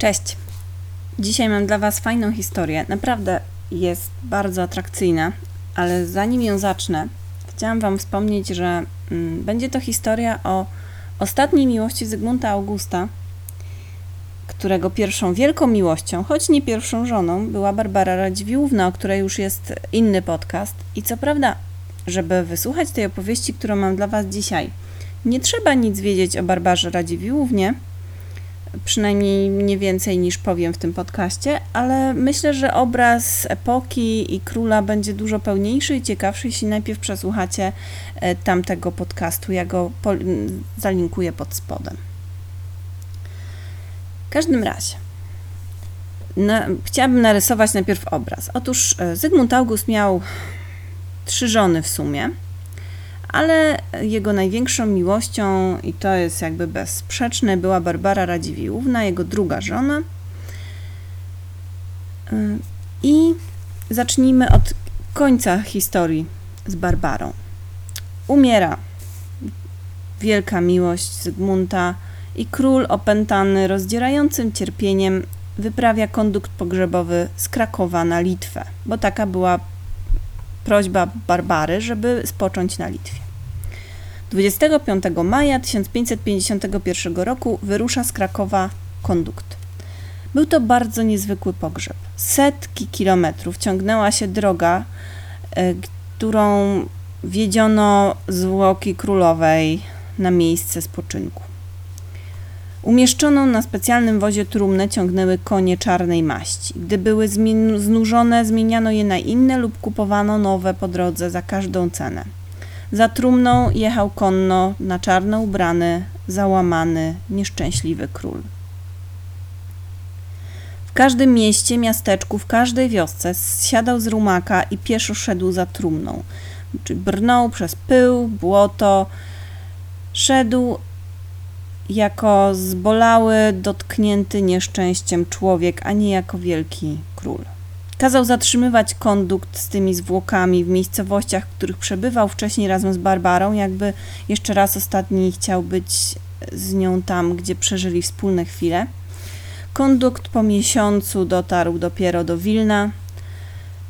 Cześć. Dzisiaj mam dla Was fajną historię. Naprawdę jest bardzo atrakcyjna, ale zanim ją zacznę, chciałam Wam wspomnieć, że mm, będzie to historia o ostatniej miłości Zygmunta Augusta, którego pierwszą wielką miłością, choć nie pierwszą żoną, była Barbara Radziwiłłówna, o której już jest inny podcast. I co prawda, żeby wysłuchać tej opowieści, którą mam dla Was dzisiaj, nie trzeba nic wiedzieć o Barbarze Radziwiłłównie, przynajmniej nie więcej niż powiem w tym podcaście, ale myślę, że obraz epoki i króla będzie dużo pełniejszy i ciekawszy, jeśli najpierw przesłuchacie e, tamtego podcastu. Ja go zalinkuję pod spodem. W każdym razie, na, chciałabym narysować najpierw obraz. Otóż e, Zygmunt August miał trzy żony w sumie ale jego największą miłością, i to jest jakby bezsprzeczne, była Barbara Radziwiłłówna, jego druga żona. Y, I zacznijmy od końca historii z Barbarą. Umiera wielka miłość Zygmunta i król opętany rozdzierającym cierpieniem wyprawia kondukt pogrzebowy z Krakowa na Litwę, bo taka była prośba Barbary, żeby spocząć na Litwie. 25 maja 1551 roku wyrusza z Krakowa kondukt. Był to bardzo niezwykły pogrzeb. Setki kilometrów ciągnęła się droga, e, którą wiedziono zwłoki królowej na miejsce spoczynku. Umieszczoną na specjalnym wozie trumnę ciągnęły konie czarnej maści. Gdy były znużone, zmieniano je na inne lub kupowano nowe po drodze za każdą cenę. Za trumną jechał konno na czarno ubrany, załamany, nieszczęśliwy król. W każdym mieście, miasteczku, w każdej wiosce zsiadał z rumaka i pieszo szedł za trumną. Czy brnął przez pył, błoto, szedł jako zbolały, dotknięty nieszczęściem człowiek, a nie jako wielki król. Kazał zatrzymywać kondukt z tymi zwłokami w miejscowościach, w których przebywał wcześniej razem z Barbarą, jakby jeszcze raz ostatni chciał być z nią tam, gdzie przeżyli wspólne chwile. Kondukt po miesiącu dotarł dopiero do Wilna.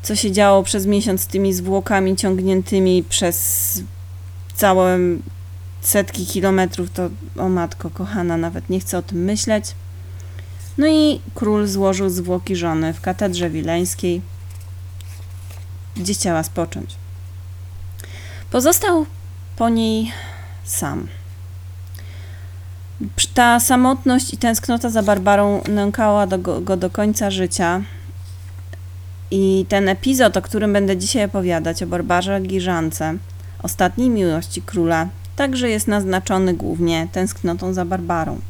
Co się działo przez miesiąc z tymi zwłokami ciągniętymi przez całe setki kilometrów, to o matko kochana, nawet nie chcę o tym myśleć. No i król złożył zwłoki żony w katedrze wileńskiej, gdzie chciała spocząć. Pozostał po niej sam. Ta samotność i tęsknota za Barbarą nękała do go, do końca życia. I ten epizod, o którym będę dzisiaj opowiadać, o Barbarze Giżance, ostatniej miłości króla, także jest naznaczony głównie tęsknotą za Barbarą.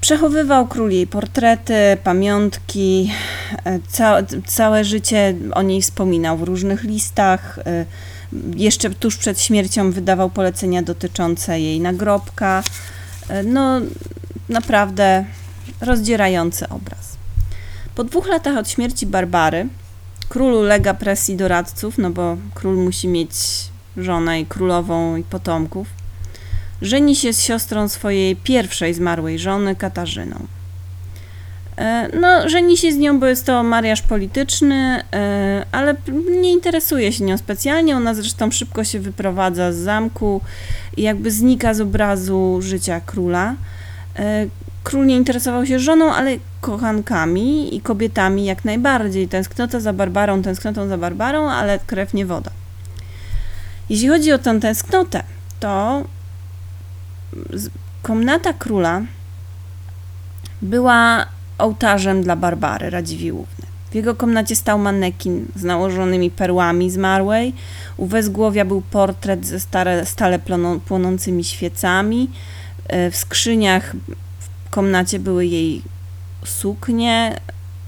Przechowywał król jej portrety, pamiątki, e, ca całe życie o niej wspominał w różnych listach. E, jeszcze tuż przed śmiercią wydawał polecenia dotyczące jej nagrobka. E, no, naprawdę rozdzierający obraz. Po dwóch latach od śmierci Barbary król ulega presji doradców, no bo król musi mieć żonę i królową i potomków żeni się z siostrą swojej pierwszej zmarłej żony, Katarzyną. E, no, żeni się z nią, bo jest to mariaż polityczny, e, ale nie interesuje się nią specjalnie. Ona zresztą szybko się wyprowadza z zamku i jakby znika z obrazu życia króla. E, król nie interesował się żoną, ale kochankami i kobietami jak najbardziej. Tęsknota za Barbarą, tęsknotą za Barbarą, ale krew nie woda. Jeśli chodzi o tę tęsknotę, to komnata króla była ołtarzem dla Barbary Radziwiłłówny. W jego komnacie stał manekin z nałożonymi perłami zmarłej. U wezgłowia był portret ze stare, stale płonącymi świecami. E, w skrzyniach w komnacie były jej suknie.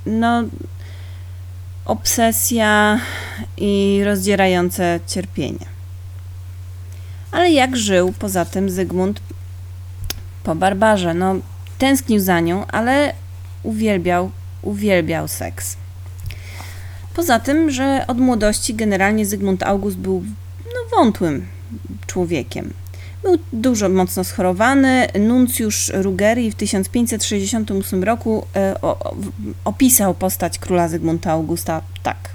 No, obsesja i rozdzierające cierpienie. Ale jak żył poza tym Zygmunt po Barbarze? No, tęsknił za nią, ale uwielbiał, uwielbiał seks. Poza tym, że od młodości generalnie Zygmunt August był no, wątłym człowiekiem. Był dużo mocno schorowany. Nuncjusz Ruggeri w 1568 roku e, opisał postać króla Zygmunta Augusta tak.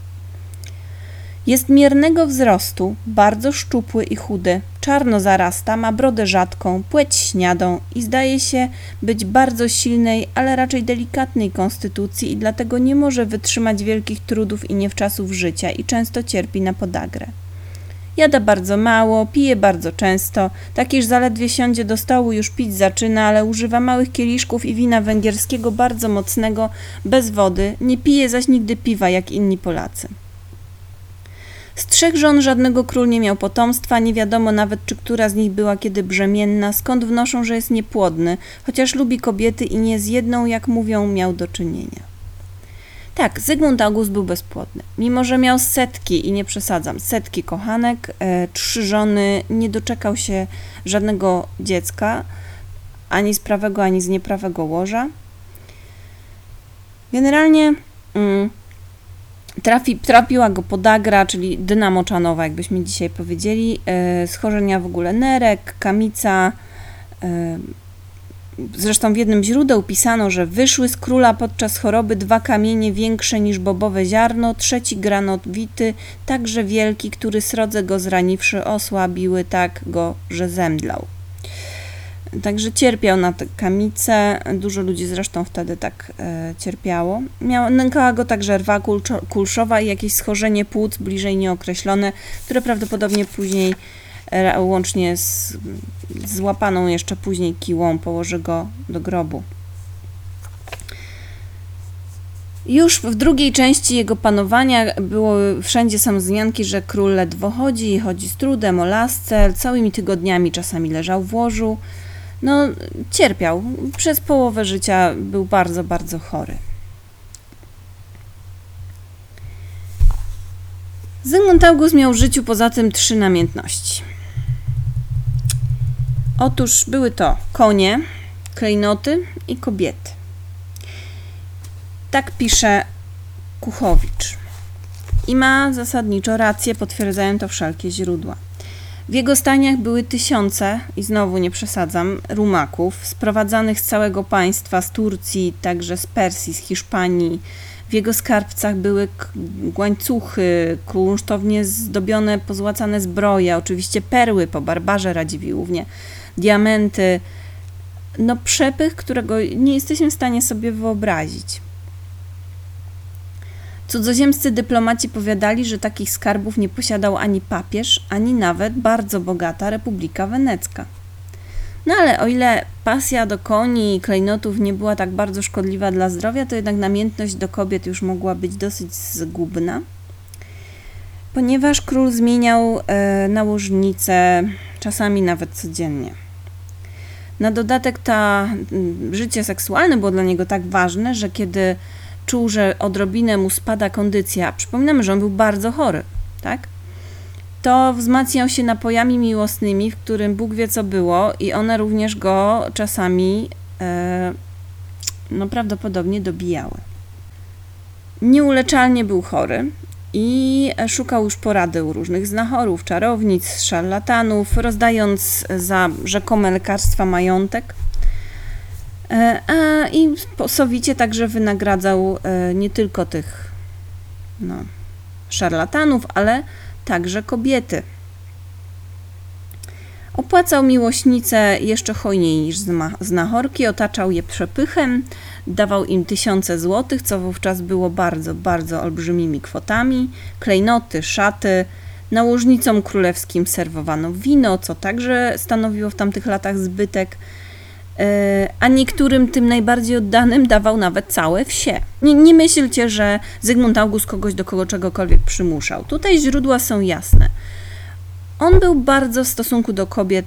Jest miernego wzrostu, bardzo szczupły i chudy, czarno zarasta, ma brodę rzadką, płeć śniadą i zdaje się być bardzo silnej, ale raczej delikatnej konstytucji i dlatego nie może wytrzymać wielkich trudów i niewczasów życia i często cierpi na podagrę. Jada bardzo mało, pije bardzo często, tak iż zaledwie siądzie do stołu już pić zaczyna, ale używa małych kieliszków i wina węgierskiego bardzo mocnego, bez wody, nie pije zaś nigdy piwa jak inni Polacy. Z trzech żon żadnego król nie miał potomstwa, nie wiadomo nawet, czy która z nich była kiedy brzemienna, skąd wnoszą, że jest niepłodny, chociaż lubi kobiety i nie z jedną, jak mówią, miał do czynienia. Tak, Zygmunt August był bezpłodny. Mimo, że miał setki, i nie przesadzam, setki kochanek, e, trzy żony, nie doczekał się żadnego dziecka, ani z prawego, ani z nieprawego łoża. Generalnie mm, trafi, trafiła go podagra, czyli dynamoczanowa, jakbyśmy dzisiaj powiedzieli, e, schorzenia w ogóle nerek, kamica, e, Zresztą w jednym źródeł pisano, że wyszły z króla podczas choroby dwa kamienie większe niż bobowe ziarno, trzeci granowity, także wielki, który srodze go zraniwszy osłabiły tak go, że zemdlał. Także cierpiał na tę kamicę, dużo ludzi zresztą wtedy tak e, cierpiało. Miał, nękała go także rwa kulszowa i jakieś schorzenie płuc bliżej nieokreślone, które prawdopodobnie później łącznie z złapaną jeszcze później kiłą, położy go do grobu. Już w drugiej części jego panowania było wszędzie są wzmianki, że król ledwo chodzi, chodzi z trudem, o lasce, całymi tygodniami czasami leżał w łożu. No, cierpiał. Przez połowę życia był bardzo, bardzo chory. Zygmunt August miał w życiu poza tym trzy namiętności. Otóż były to konie, klejnoty i kobiety. Tak pisze Kuchowicz. I ma zasadniczo rację, potwierdzają to wszelkie źródła. W jego staniach były tysiące, i znowu nie przesadzam, rumaków, sprowadzanych z całego państwa, z Turcji, także z Persji, z Hiszpanii. W jego skarbcach były łańcuchy, kunsztownie zdobione, pozłacane zbroje, oczywiście perły po barbarze Radziwiłłównie diamenty. No przepych, którego nie jesteśmy w stanie sobie wyobrazić. Cudzoziemscy dyplomaci powiadali, że takich skarbów nie posiadał ani papież, ani nawet bardzo bogata Republika Wenecka. No ale o ile pasja do koni i klejnotów nie była tak bardzo szkodliwa dla zdrowia, to jednak namiętność do kobiet już mogła być dosyć zgubna, ponieważ król zmieniał e, nałożnicę czasami nawet codziennie. Na dodatek ta życie seksualne było dla niego tak ważne, że kiedy czuł, że odrobinę mu spada kondycja, przypominamy, że on był bardzo chory, tak? To wzmacniał się napojami miłosnymi, w którym Bóg wie co było i one również go czasami e, no prawdopodobnie dobijały. Nieuleczalnie był chory, i szukał już porady u różnych znachorów, czarownic, szarlatanów, rozdając za rzekome lekarstwa majątek. E, a I sowicie także wynagradzał e, nie tylko tych no, szarlatanów, ale także kobiety. Opłacał miłośnice jeszcze hojniej niż znachorki, otaczał je przepychem, dawał im tysiące złotych, co wówczas było bardzo, bardzo olbrzymimi kwotami, klejnoty, szaty, nałożnicom królewskim serwowano wino, co także stanowiło w tamtych latach zbytek, a niektórym tym najbardziej oddanym dawał nawet całe wsie. Nie, nie myślcie, że Zygmunt August kogoś do kogo czegokolwiek przymuszał. Tutaj źródła są jasne. On był bardzo w stosunku do kobiet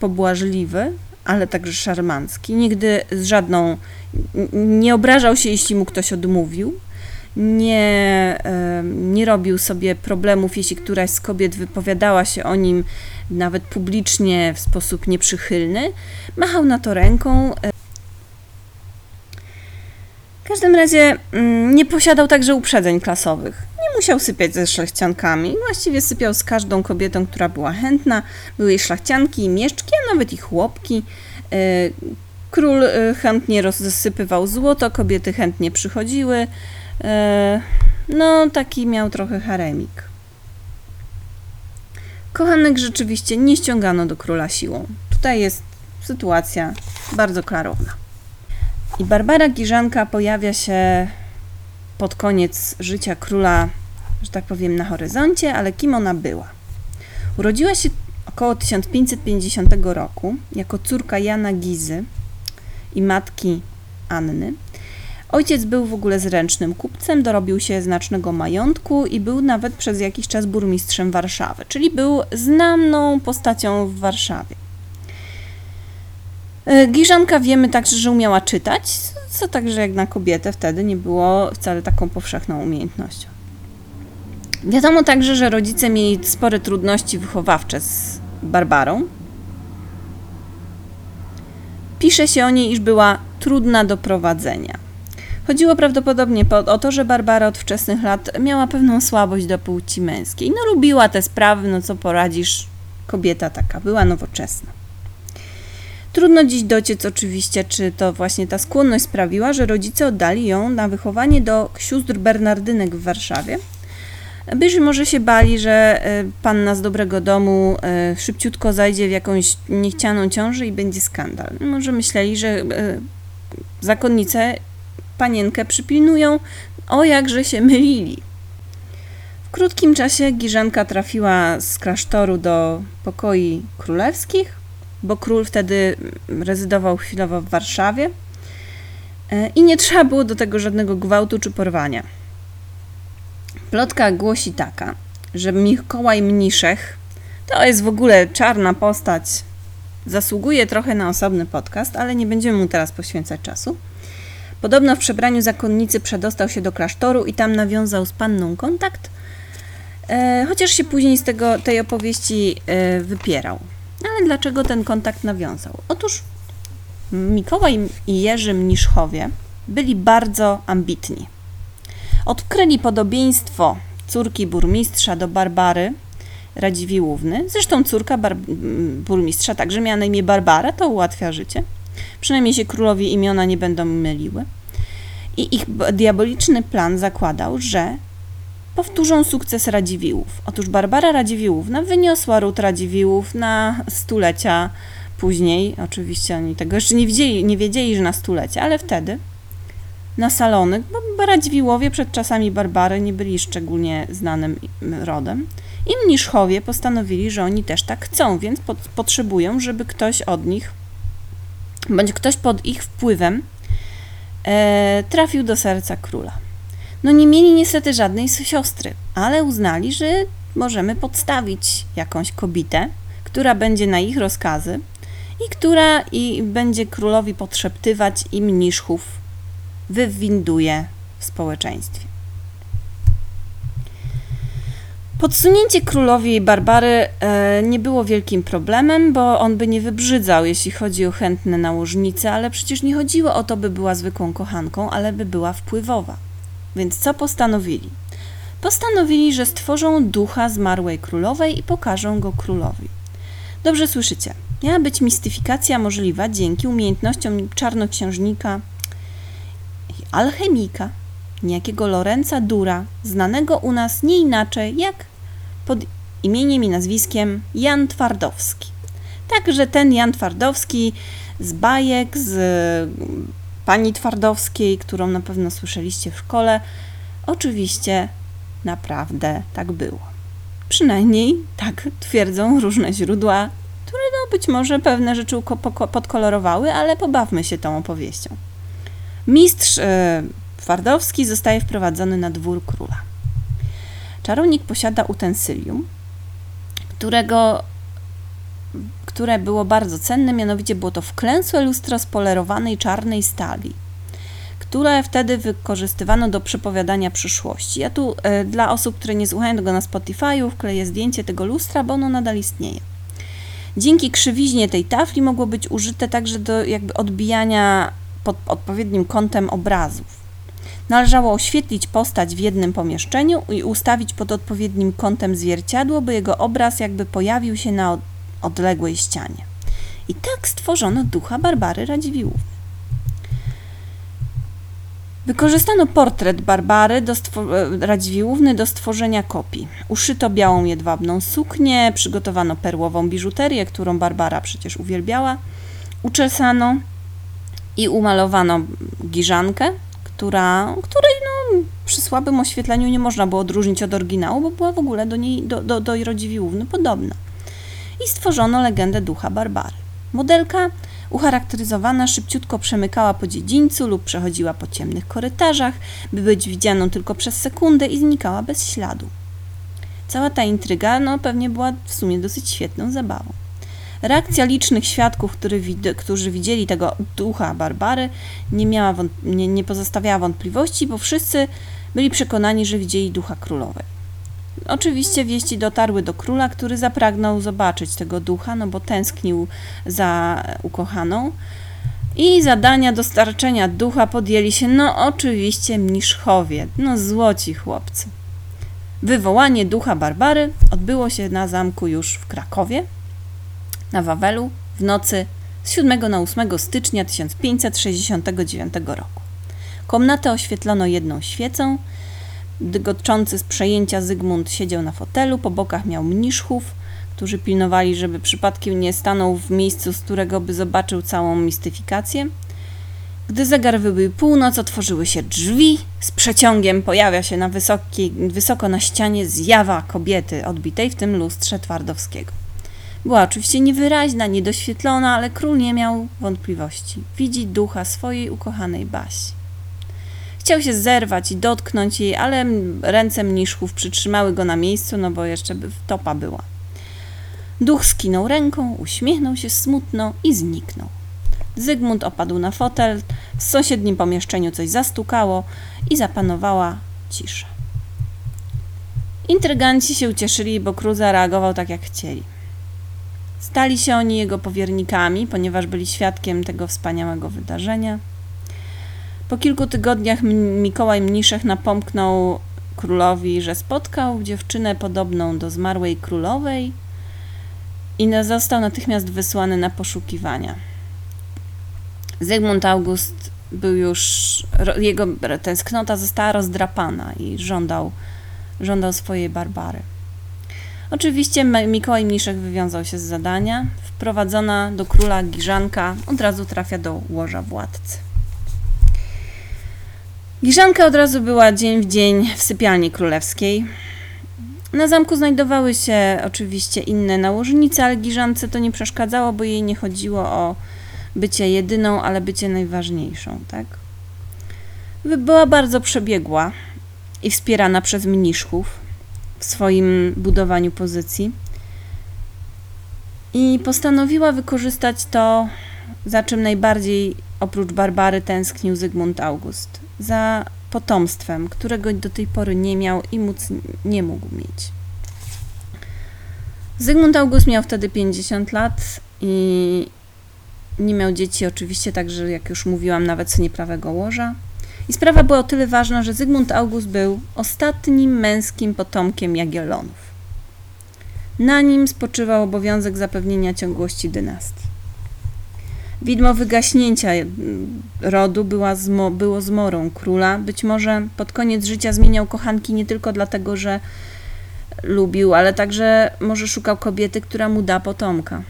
pobłażliwy, ale także szarmancki. Nigdy z żadną nie obrażał się, jeśli mu ktoś odmówił. Nie, nie robił sobie problemów, jeśli któraś z kobiet wypowiadała się o nim nawet publicznie w sposób nieprzychylny. Machał na to ręką. W każdym razie mm, nie posiadał także uprzedzeń klasowych. Nie musiał sypiać ze szlachciankami. Właściwie sypiał z każdą kobietą, która była chętna. Były i szlachcianki, i mieszczki, a nawet i chłopki. E, król e, chętnie rozsypywał złoto, kobiety chętnie przychodziły. E, no, taki miał trochę haremik. Kochanek rzeczywiście nie ściągano do króla siłą. Tutaj jest sytuacja bardzo klarowna. I Barbara Giżanka pojawia się pod koniec życia króla, że tak powiem, na horyzoncie, ale kim ona była? Urodziła się około 1550 roku jako córka Jana Gizy i matki Anny. Ojciec był w ogóle zręcznym kupcem, dorobił się znacznego majątku i był nawet przez jakiś czas burmistrzem Warszawy, czyli był znaną postacią w Warszawie. E, Giżanka wiemy także, że umiała czytać, co także jak na kobietę wtedy nie było wcale taką powszechną umiejętnością. Wiadomo także, że rodzice mieli spore trudności wychowawcze z Barbarą. Pisze się o niej, iż była trudna do prowadzenia. Chodziło prawdopodobnie o to, że Barbara od wczesnych lat miała pewną słabość do płci męskiej. No lubiła te sprawy, no co poradzisz, kobieta taka była nowoczesna. Trudno dziś dociec oczywiście, czy to właśnie ta skłonność sprawiła, że rodzice oddali ją na wychowanie do sióstr Bernardynek w Warszawie. Być może się bali, że e, panna z dobrego domu e, szybciutko zajdzie w jakąś niechcianą ciążę i będzie skandal. Może myśleli, że e, zakonnice panienkę przypilnują, o jakże się mylili. W krótkim czasie Giżanka trafiła z klasztoru do pokoi królewskich, bo król wtedy rezydował chwilowo w Warszawie e, i nie trzeba było do tego żadnego gwałtu czy porwania. Plotka głosi taka, że Mikołaj Mniszech to jest w ogóle czarna postać, zasługuje trochę na osobny podcast, ale nie będziemy mu teraz poświęcać czasu. Podobno w przebraniu zakonnicy przedostał się do klasztoru i tam nawiązał z panną kontakt, e, chociaż się później z tego, tej opowieści e, wypierał. Ale dlaczego ten kontakt nawiązał? Otóż Mikołaj i Jerzy Mniszchowie byli bardzo ambitni. Odkryli podobieństwo córki burmistrza do Barbary Radziwiłłówny. Zresztą córka burmistrza także miała na imię Barbara, to ułatwia życie. Przynajmniej się królowie imiona nie będą myliły. I ich diaboliczny plan zakładał, że powtórzą sukces Radziwiłłów. Otóż Barbara Radziwiłłówna wyniosła ród Radziwiłłów na stulecia później. Oczywiście oni tego jeszcze nie wiedzieli, nie wiedzieli że na stulecia, ale wtedy na salony, bo Radziwiłłowie przed czasami Barbary nie byli szczególnie znanym rodem. I Mniszchowie postanowili, że oni też tak chcą, więc pot potrzebują, żeby ktoś od nich, bądź ktoś pod ich wpływem e, trafił do serca króla. No nie mieli niestety żadnej siostry, ale uznali, że możemy podstawić jakąś kobietę, która będzie na ich rozkazy i która i będzie królowi podszeptywać i mniszchów wywinduje w społeczeństwie. Podsunięcie królowi Barbary e, nie było wielkim problemem, bo on by nie wybrzydzał, jeśli chodzi o chętne nałożnice, ale przecież nie chodziło o to, by była zwykłą kochanką, ale by była wpływowa. Więc co postanowili? Postanowili, że stworzą ducha zmarłej królowej i pokażą go królowi. Dobrze słyszycie. Miała być mistyfikacja możliwa dzięki umiejętnościom czarnoksiężnika i alchemika, niejakiego Lorenza Dura, znanego u nas nie inaczej jak pod imieniem i nazwiskiem Jan Twardowski. Także ten Jan Twardowski z bajek, z pani Twardowskiej, którą na pewno słyszeliście w szkole. Oczywiście naprawdę tak było. Przynajmniej tak twierdzą różne źródła, które no być może pewne rzeczy podkolorowały, ale pobawmy się tą opowieścią. Mistrz e, Twardowski zostaje wprowadzony na dwór króla. Czarownik posiada utensylium, którego które było bardzo cenne, mianowicie było to wklęsłe lustro z polerowanej czarnej stali, które wtedy wykorzystywano do przepowiadania przyszłości. Ja tu e, dla osób, które nie słuchają tego na Spotify'u, wkleję zdjęcie tego lustra, bo ono nadal istnieje. Dzięki krzywiźnie tej tafli mogło być użyte także do jakby odbijania pod odpowiednim kątem obrazów. Należało oświetlić postać w jednym pomieszczeniu i ustawić pod odpowiednim kątem zwierciadło, by jego obraz jakby pojawił się na od- odległej ścianie. I tak stworzono ducha Barbary Radziwiłłówny. Wykorzystano portret Barbary do e, do stworzenia kopii. Uszyto białą jedwabną suknię, przygotowano perłową biżuterię, którą Barbara przecież uwielbiała, uczesano i umalowano giżankę, która, której no, przy słabym oświetleniu nie można było odróżnić od oryginału, bo była w ogóle do niej, do, do, do podobna. I stworzono legendę ducha Barbary. Modelka ucharakteryzowana szybciutko przemykała po dziedzińcu lub przechodziła po ciemnych korytarzach, by być widzianą tylko przez sekundę i znikała bez śladu. Cała ta intryga no, pewnie była w sumie dosyć świetną zabawą. Reakcja licznych świadków, który którzy widzieli tego ducha Barbary, nie, miała nie, nie pozostawiała wątpliwości, bo wszyscy byli przekonani, że widzieli ducha królowej. Oczywiście wieści dotarły do króla, który zapragnął zobaczyć tego ducha, no bo tęsknił za ukochaną. I zadania dostarczenia ducha podjęli się, no oczywiście, mniszchowie, no złoci chłopcy. Wywołanie ducha Barbary odbyło się na zamku już w Krakowie, na Wawelu, w nocy z 7 na 8 stycznia 1569 roku. Komnatę oświetlono jedną świecą, dygoczący z przejęcia Zygmunt siedział na fotelu, po bokach miał mniszchów, którzy pilnowali, żeby przypadkiem nie stanął w miejscu, z którego by zobaczył całą mistyfikację. Gdy zegar wybił północ, otworzyły się drzwi. Z przeciągiem pojawia się na wysokiej, wysoko na ścianie zjawa kobiety odbitej w tym lustrze Twardowskiego. Była oczywiście niewyraźna, niedoświetlona, ale król nie miał wątpliwości. Widzi ducha swojej ukochanej Basi. Chciał się zerwać i dotknąć jej, ale ręce mniszków przytrzymały go na miejscu, no bo jeszcze topa była. Duch skinął ręką, uśmiechnął się smutno i zniknął. Zygmunt opadł na fotel, w sąsiednim pomieszczeniu coś zastukało i zapanowała cisza. Intryganci się ucieszyli, bo król zareagował tak, jak chcieli. Stali się oni jego powiernikami, ponieważ byli świadkiem tego wspaniałego wydarzenia. Po kilku tygodniach Mikołaj Mniszek napomknął królowi, że spotkał dziewczynę podobną do zmarłej królowej i został natychmiast wysłany na poszukiwania. Zygmunt August był już, jego tęsknota została rozdrapana i żądał, żądał swojej Barbary. Oczywiście Mikołaj Mniszek wywiązał się z zadania. Wprowadzona do króla Giżanka od razu trafia do łoża władcy. Giżanka od razu była dzień w dzień w sypialni królewskiej. Na zamku znajdowały się oczywiście inne nałożnice, ale Giżance to nie przeszkadzało, bo jej nie chodziło o bycie jedyną, ale bycie najważniejszą, tak? By- Była bardzo przebiegła i wspierana przez mniszków w swoim budowaniu pozycji i postanowiła wykorzystać to, za czym najbardziej oprócz Barbary tęsknił Zygmunt August. Za potomstwem, którego do tej pory nie miał i móc nie mógł mieć. Zygmunt August miał wtedy 50 lat i nie miał dzieci oczywiście, także jak już mówiłam, nawet z nieprawego łoża. I sprawa była o tyle ważna, że Zygmunt August był ostatnim męskim potomkiem Jagiellonów. Na nim spoczywał obowiązek zapewnienia ciągłości dynastii. Widmo wygaśnięcia mm, rodu była zmo, było zmorą króla. Być może pod koniec życia zmieniał kochanki nie tylko dlatego, że lubił, ale także może szukał kobiety, która mu da potomka.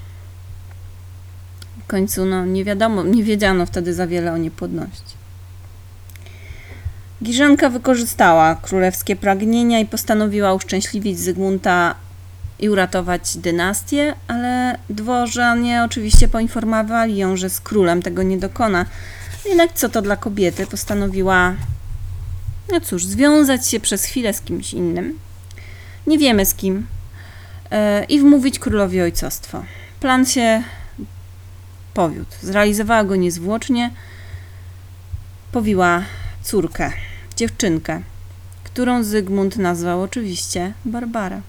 W końcu no, nie wiadomo, nie wiedziano wtedy za wiele o niepłodności. Giżanka wykorzystała królewskie pragnienia i postanowiła uszczęśliwić Zygmunta i uratować dynastię, ale dworzanie oczywiście poinformowali ją, że z królem tego nie dokona. Jednak co to dla kobiety? Postanowiła, no cóż, związać się przez chwilę z kimś innym. Nie wiemy z kim. e, I wmówić królowi ojcostwo. Plan się powiódł. Zrealizowała go niezwłocznie. Powiła córkę, dziewczynkę, którą Zygmunt nazwał oczywiście Barbara.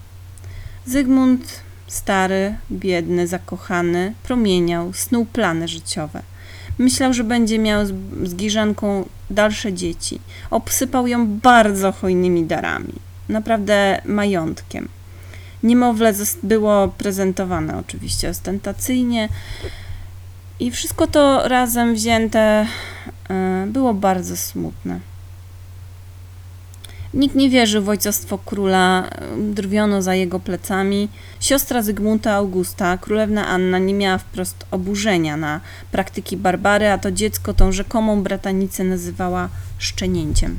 Zygmunt, stary, biedny, zakochany, promieniał, snuł plany życiowe. Myślał, że będzie miał z, z Giżanką dalsze dzieci. Obsypał ją bardzo hojnymi darami. Naprawdę majątkiem. Niemowlę było prezentowane oczywiście ostentacyjnie i wszystko to razem wzięte e, było bardzo smutne. Nikt nie wierzył w ojcostwo króla, drwiono za jego plecami. Siostra Zygmunta Augusta, królewna Anna, nie miała wprost oburzenia na praktyki Barbary, a to dziecko tą rzekomą bratanicę nazywała szczenięciem.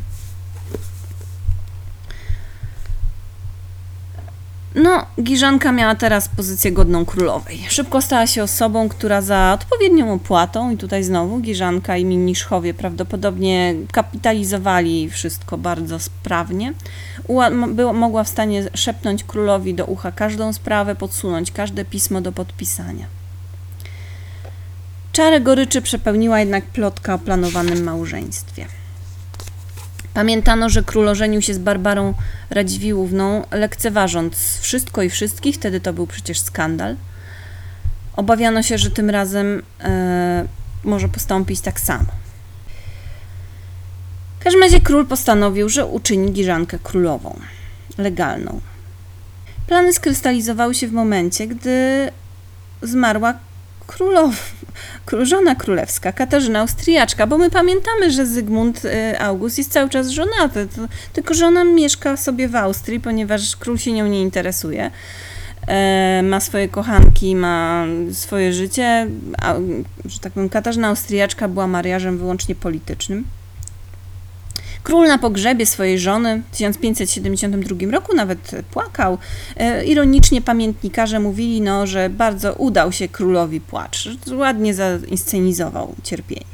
No, Giżanka miała teraz pozycję godną królowej. Szybko stała się osobą, która za odpowiednią opłatą, i tutaj znowu Giżanka i Mniszchowie prawdopodobnie kapitalizowali wszystko bardzo sprawnie, było, mogła w stanie szepnąć królowi do ucha każdą sprawę, podsunąć każde pismo do podpisania. Czarę goryczy przepełniła jednak plotka o planowanym małżeństwie. Pamiętano, że król ożenił się z Barbarą Radziwiłłówną, lekceważąc wszystko i wszystkich, wtedy to był przecież skandal. Obawiano się, że tym razem e, może postąpić tak samo. W każdym razie król postanowił, że uczyni Giżankę królową, legalną. Plany skrystalizowały się w momencie, gdy zmarła królowa, kró- żona królewska, Katarzyna Austriaczka, bo my pamiętamy, że Zygmunt y, August jest cały czas żonaty, to, tylko że ona mieszka sobie w Austrii, ponieważ król się nią nie interesuje. E, ma swoje kochanki, ma swoje życie, a, że tak powiem, Katarzyna Austriaczka była mariażem wyłącznie politycznym. Król na pogrzebie swojej żony w 1572 roku nawet płakał. E, Ironicznie pamiętnikarze mówili, no, że bardzo udał się królowi płacz, ładnie zainscenizował cierpienie.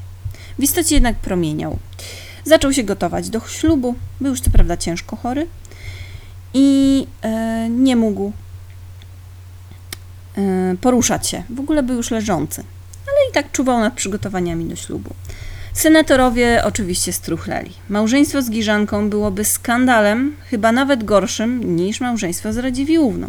W istocie jednak promieniał. Zaczął się gotować do ślubu, był już co prawda ciężko chory i e, nie mógł e, poruszać się. W ogóle był już leżący, ale i tak czuwał nad przygotowaniami do ślubu. Senatorowie oczywiście struchleli. Małżeństwo z Giżanką byłoby skandalem, chyba nawet gorszym niż małżeństwo z Radziwiłłówną.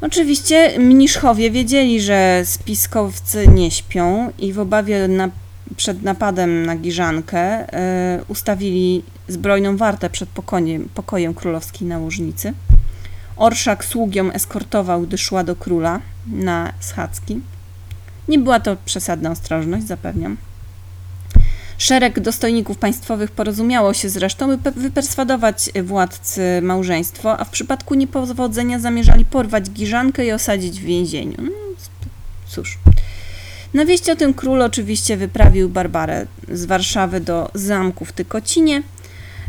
Oczywiście mniszchowie wiedzieli, że spiskowcy nie śpią i w obawie na, przed napadem na Giżankę e, ustawili zbrojną wartę przed pokojem, pokojem królowskiej nałożnicy. Orszak sługią eskortował, gdy szła do króla na schadzki. Nie była to przesadna ostrożność, zapewniam. Szereg dostojników państwowych porozumiało się zresztą, by pe- wyperswadować władcy małżeństwo, a w przypadku niepowodzenia zamierzali porwać Giżankę i osadzić w więzieniu. No, cóż. Na wieść o tym król oczywiście wyprawił Barbarę z Warszawy do zamku w Tykocinie,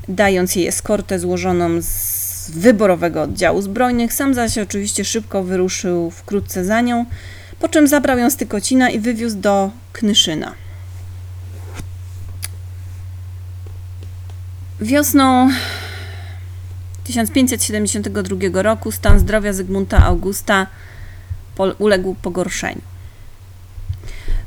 dając jej eskortę złożoną z wyborowego oddziału zbrojnych. Sam zaś oczywiście szybko wyruszył wkrótce za nią, po czym zabrał ją z Tykocina i wywiózł do Knyszyna. Wiosną 1572 roku stan zdrowia Zygmunta Augusta uległ pogorszeniu.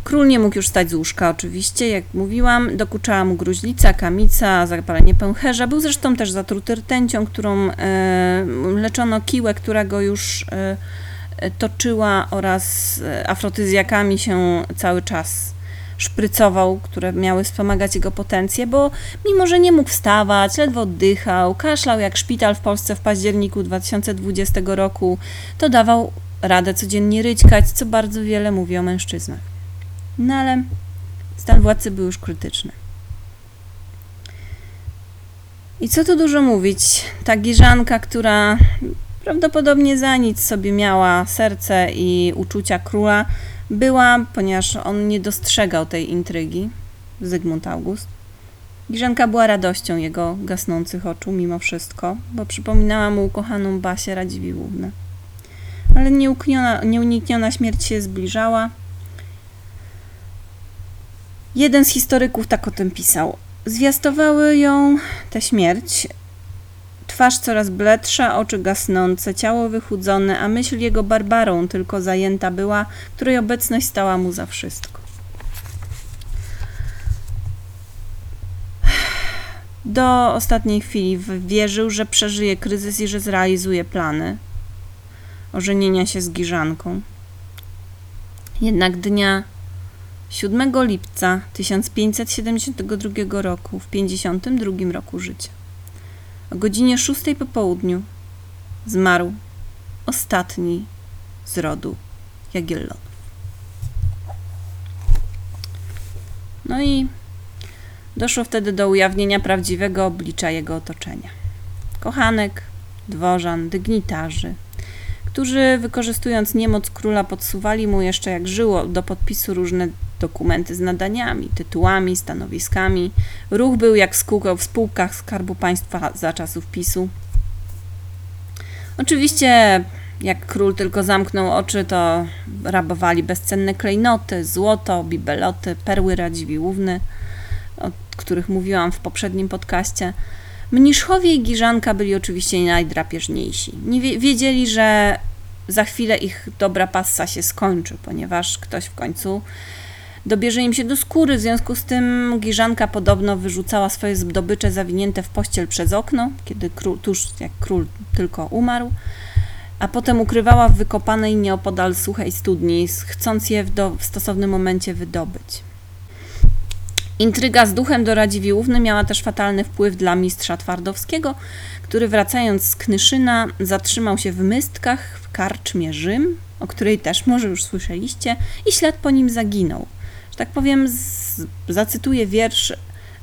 Król nie mógł już stać z łóżka, oczywiście, jak mówiłam. Dokuczała mu gruźlica, kamica, zapalenie pęcherza. Był zresztą też zatruty rtęcią, którą e, leczono kiłę, która go już e, e, toczyła oraz e, afrotyzjakami się cały czas szprycował, które miały wspomagać jego potencję, bo mimo, że nie mógł wstawać, ledwo oddychał, kaszlał jak szpital w Polsce w październiku 2020 roku, to dawał radę codziennie ryćkać, co bardzo wiele mówi o mężczyznach. No ale stan władcy był już krytyczny. I co tu dużo mówić, ta Giżanka, która prawdopodobnie za nic sobie miała serce i uczucia króla, była, ponieważ on nie dostrzegał tej intrygi, Zygmunt August. Giżanka była radością jego gasnących oczu mimo wszystko, bo przypominała mu ukochaną Basię Radziwiłłównę. Ale nieukniona, nieunikniona śmierć się zbliżała. Jeden z historyków tak o tym pisał. Zwiastowały ją tę śmierć Twarz coraz bledsza, oczy gasnące, ciało wychudzone, a myśl jego Barbarą tylko zajęta była, której obecność stała mu za wszystko. Do ostatniej chwili wierzył, że przeżyje kryzys i że zrealizuje plany ożenienia się z Giżanką. Jednak dnia 7 lipca 1572 roku, w 52 roku życia, o godzinie 6 po południu, zmarł ostatni z rodu Jagiellonów. No i doszło wtedy do ujawnienia prawdziwego oblicza jego otoczenia. Kochanek, dworzan, dygnitarzy, którzy wykorzystując niemoc króla podsuwali mu jeszcze jak żyło do podpisu różne dokumenty z nadaniami, tytułami, stanowiskami. Ruch był jak skółka w spółkach Skarbu Państwa za czasów PiSu. Oczywiście, jak król tylko zamknął oczy, to rabowali bezcenne klejnoty, złoto, bibeloty, perły radziwiłłówny, o których mówiłam w poprzednim podcaście. Mniszchowie i Giżanka byli oczywiście najdrapieżniejsi. Nie wie, wiedzieli, że za chwilę ich dobra passa się skończy, ponieważ ktoś w końcu dobierze im się do skóry. W związku z tym Giżanka podobno wyrzucała swoje zdobycze zawinięte w pościel przez okno, kiedy król, tuż jak król tylko umarł, a potem ukrywała w wykopanej nieopodal suchej studni, chcąc je w, do, w stosownym momencie wydobyć. Intryga z duchem do Radziwiłłówny miała też fatalny wpływ dla mistrza Twardowskiego, który wracając z Knyszyna zatrzymał się w Mystkach w karczmie Rzym, o której też może już słyszeliście, i ślad po nim zaginął. Że tak powiem, z, zacytuję wiersz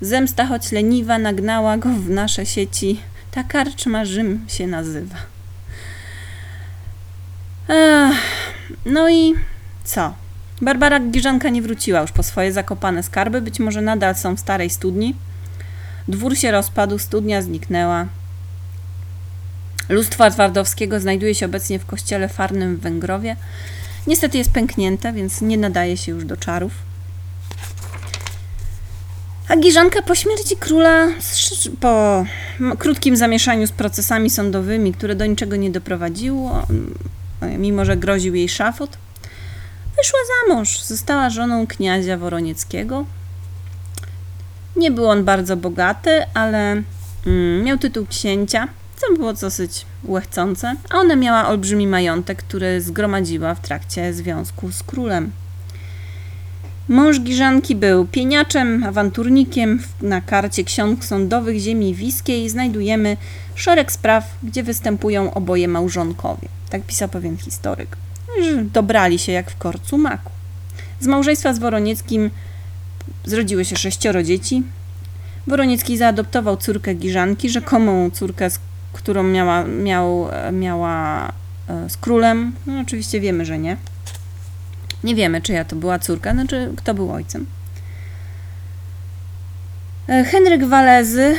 Zemsta choć leniwa nagnała go w nasze sieci, ta karczma Rzym się nazywa. Ech, no i co? Barbara Giżanka nie wróciła już po swoje zakopane skarby, być może nadal są w starej studni. Dwór się rozpadł, studnia zniknęła. Lustwa Twardowskiego znajduje się obecnie w kościele farnym w Węgrowie. Niestety jest pęknięte, więc nie nadaje się już do czarów. A Giżanka po śmierci króla, po krótkim zamieszaniu z procesami sądowymi, które do niczego nie doprowadziło, mimo że groził jej szafot, wyszła za mąż. Została żoną kniazia Woronieckiego. Nie był on bardzo bogaty, ale mm, miał tytuł księcia, co było dosyć łechcące, a ona miała olbrzymi majątek, który zgromadziła w trakcie związku z królem. Mąż Giżanki był pieniaczem, awanturnikiem. Na karcie ksiąg sądowych ziemi wiskiej znajdujemy szereg spraw, gdzie występują oboje małżonkowie. Tak pisał pewien historyk. Dobrali się jak w korcu maku. Z małżeństwa z Woronieckim zrodziły się sześcioro dzieci. Woroniecki zaadoptował córkę Giżanki, rzekomą córkę, którą miała, miał, miała e, z królem. No, oczywiście wiemy, że nie. Nie wiemy, czyja to była córka, znaczy kto był ojcem. E, Henryk Walezy,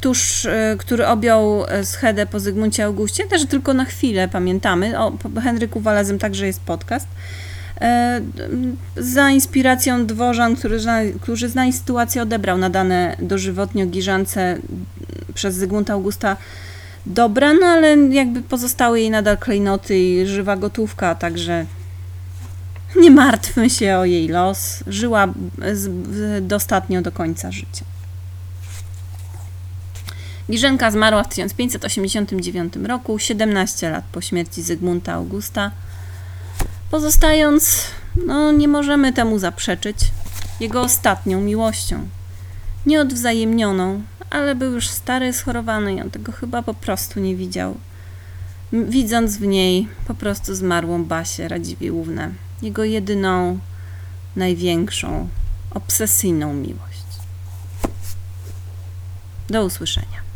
tuż, e, który objął schedę po Zygmuncie Augustie, też tylko na chwilę pamiętamy. O Henryku Walezym także jest podcast. Za inspiracją dworzan, który, którzy znali sytuację, odebrał nadane dożywotnio Giżance przez Zygmunta Augusta dobra, no ale jakby pozostały jej nadal klejnoty i żywa gotówka, także nie martwmy się o jej los. Żyła dostatnio do końca życia. Giżenka zmarła w 1589 roku, 17 lat po śmierci Zygmunta Augusta. Pozostając, no nie możemy temu zaprzeczyć, jego ostatnią miłością. Nieodwzajemnioną, ale był już stary, schorowany i on tego chyba po prostu nie widział. Widząc w niej po prostu zmarłą Basię Radziwiłłównę, jego jedyną, największą, obsesyjną miłość. Do usłyszenia.